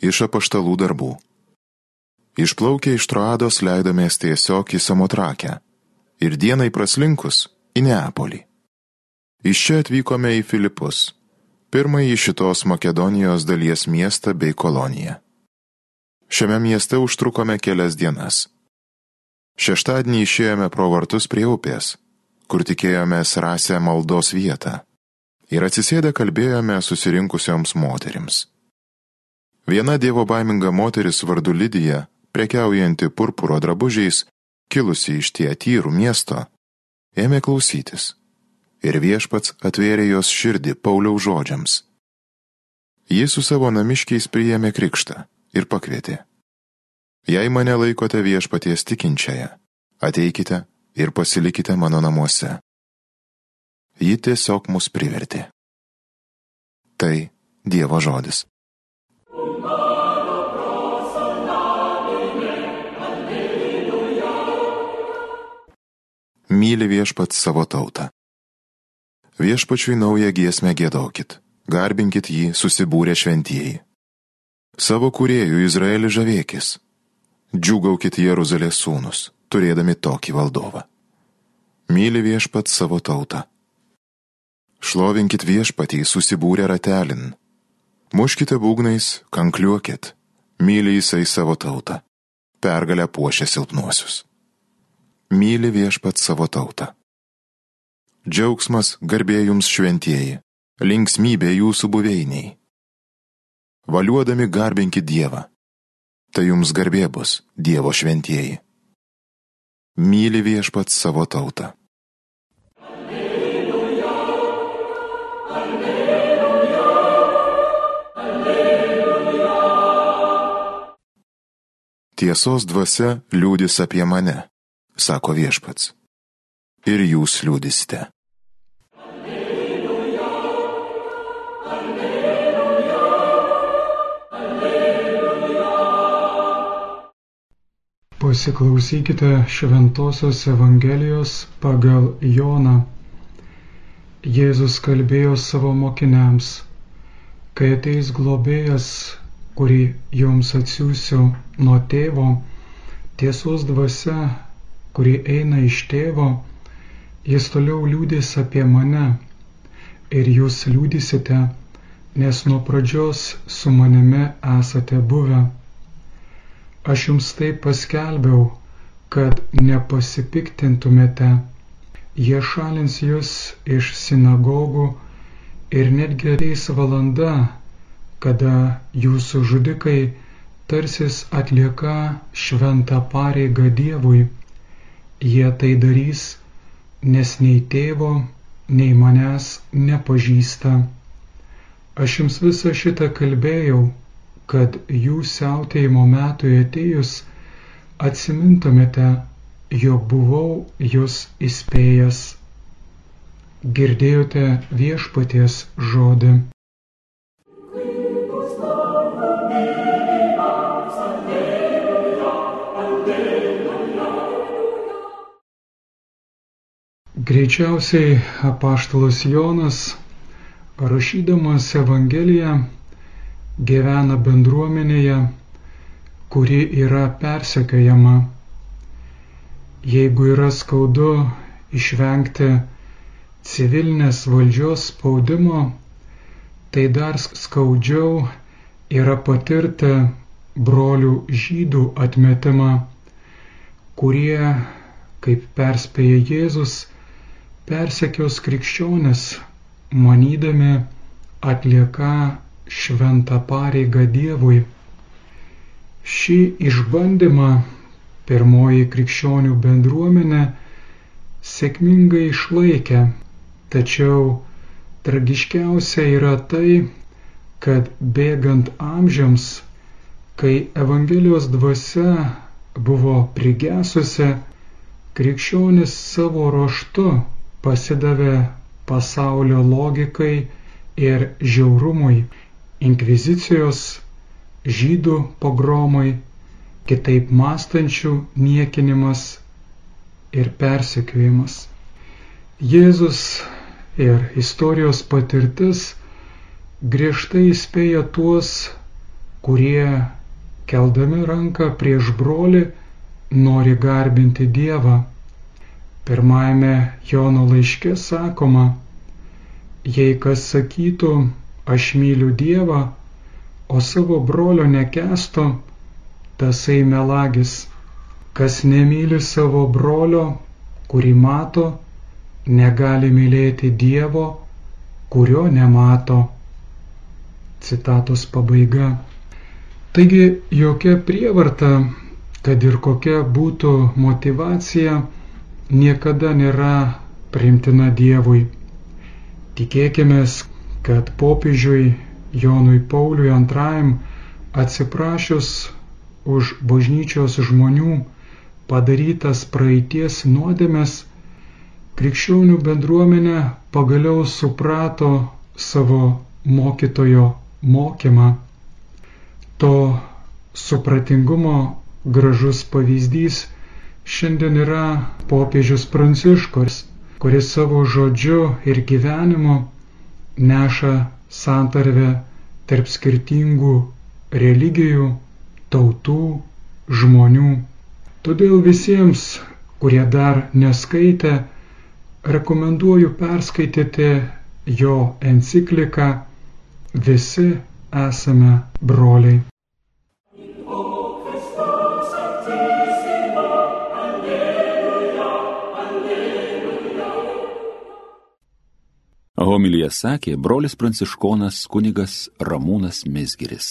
iš apaštalų darbų. Išplaukę iš Troados leidomės tiesiog į Samotrakę ir dienai praslinkus į Neapolį. Iš čia atvykome į Filipus, pirmąjį šitos Makedonijos dalies miestą bei koloniją. Šiame mieste užtrukome kelias dienas. Šeštadienį išėjome pro vartus prie upės, kur tikėjomės rasę maldos vietą. Ir atsisėdę kalbėjome susirinkusioms moterims. Viena dievo baiminga moteris vardu Lydija, prekiaujanti purpuro drabužiais, kilusi iš tietyrų miesto, ėmė klausytis. Ir viešpats atvėrė jos širdį Pauliaus žodžiams. Jis su savo namiškiais priėmė krikštą ir pakvietė. Jei mane laikote viešpaties tikinčiąją, ateikite ir pasilikite mano namuose. Ji tiesiog mus privertė. Tai Dievo žodis. Myli viešpats savo tautą. Viešpačiui naują giesmę gėdokit, garbinkit jį susibūrę šventieji. Savo kuriejų Izraelį žavėkis. Džiugaukit Jeruzalės sūnus, turėdami tokį valdovą. Myli viešpats savo tautą. Šlovinkit viešpatį susibūrę ratelin. Muškite būgnais, kankliuokit. Myli jisai savo tautą. Pergalę puošia silpnuosius. Myli viešpat savo tautą. Džiaugsmas garbė jums šventieji, linksmybė jūsų buveiniai. Valiuodami garbinkit Dievą. Tai jums garbė bus Dievo šventieji. Myli viešpat savo tautą. Tiesos dvasia liūdis apie mane, sako viešpats. Ir jūs alleluja. Pasiklausykite Šventojios Evangelijos pagal Joną. Jėzus kalbėjo savo mokiniams, kai ateis globėjas kurį jums atsiųsiu nuo tėvo, tiesos dvasia, kuri eina iš tėvo, jis toliau liūdės apie mane ir jūs liūdysite, nes nuo pradžios su manimi esate buvę. Aš jums tai paskelbiau, kad nepasipiktintumėte. Jie šalins jūs iš sinagogų ir netgi ateis valanda, kada jūsų žudikai tarsis atlieka šventą pareigą Dievui. Jie tai darys, nes nei tėvo, nei manęs nepažįsta. Aš jums visą šitą kalbėjau, kad jūs siautėjimo metui atėjus atsimintumėte, jog buvau jūs įspėjęs. Girdėjote viešpaties žodį. Greičiausiai apaštalas Jonas, rašydamas Evangeliją, gyvena bendruomenėje, kuri yra persekiojama. Jeigu yra skaudu išvengti civilinės valdžios spaudimo, tai dar skaudžiau yra patirti brolių žydų atmetimą, kurie, kaip perspėja Jėzus, persekios krikščionis, manydami atlieka šventą pareigą Dievui. Šį išbandymą pirmoji krikščionių bendruomenė sėkmingai išlaikė, tačiau tragiškiausia yra tai, kad bėgant amžiams, kai Evangelijos dvasia buvo prigesusi, krikščionis savo ruoštu pasidavė pasaulio logikai ir žiaurumui, inkvizicijos, žydų pogromai, kitaip mąstančių niekinimas ir persekiojimas. Jėzus ir istorijos patirtis griežtai įspėja tuos, kurie, keldami ranką prieš brolį, nori garbinti Dievą. Pirmajame Jono laiške sakoma, jei kas sakytų, aš myliu Dievą, o savo brolio nekesto, tasai melagis. Kas nemyli savo brolio, kurį mato, negali mylėti Dievo, kurio nemato. Citatos pabaiga. Taigi jokia prievarta, kad ir kokia būtų motivacija, niekada nėra primtina Dievui. Tikėkime, kad popiežiui Jonui Pauliui II atsiprašius už bažnyčios žmonių padarytas praeities nuodėmes, krikščionių bendruomenė pagaliau suprato savo mokytojo mokymą. To supratingumo gražus pavyzdys šiandien yra popiežius Pranciškus, kuris savo žodžiu ir gyvenimu neša santarvę tarp skirtingų religijų, tautų, žmonių. Todėl visiems, kurie dar neskaitė, rekomenduoju perskaityti jo encikliką Visi esame broliai. Homilyje sakė brolis pranciškonas kunigas Ramūnas Mesgiris.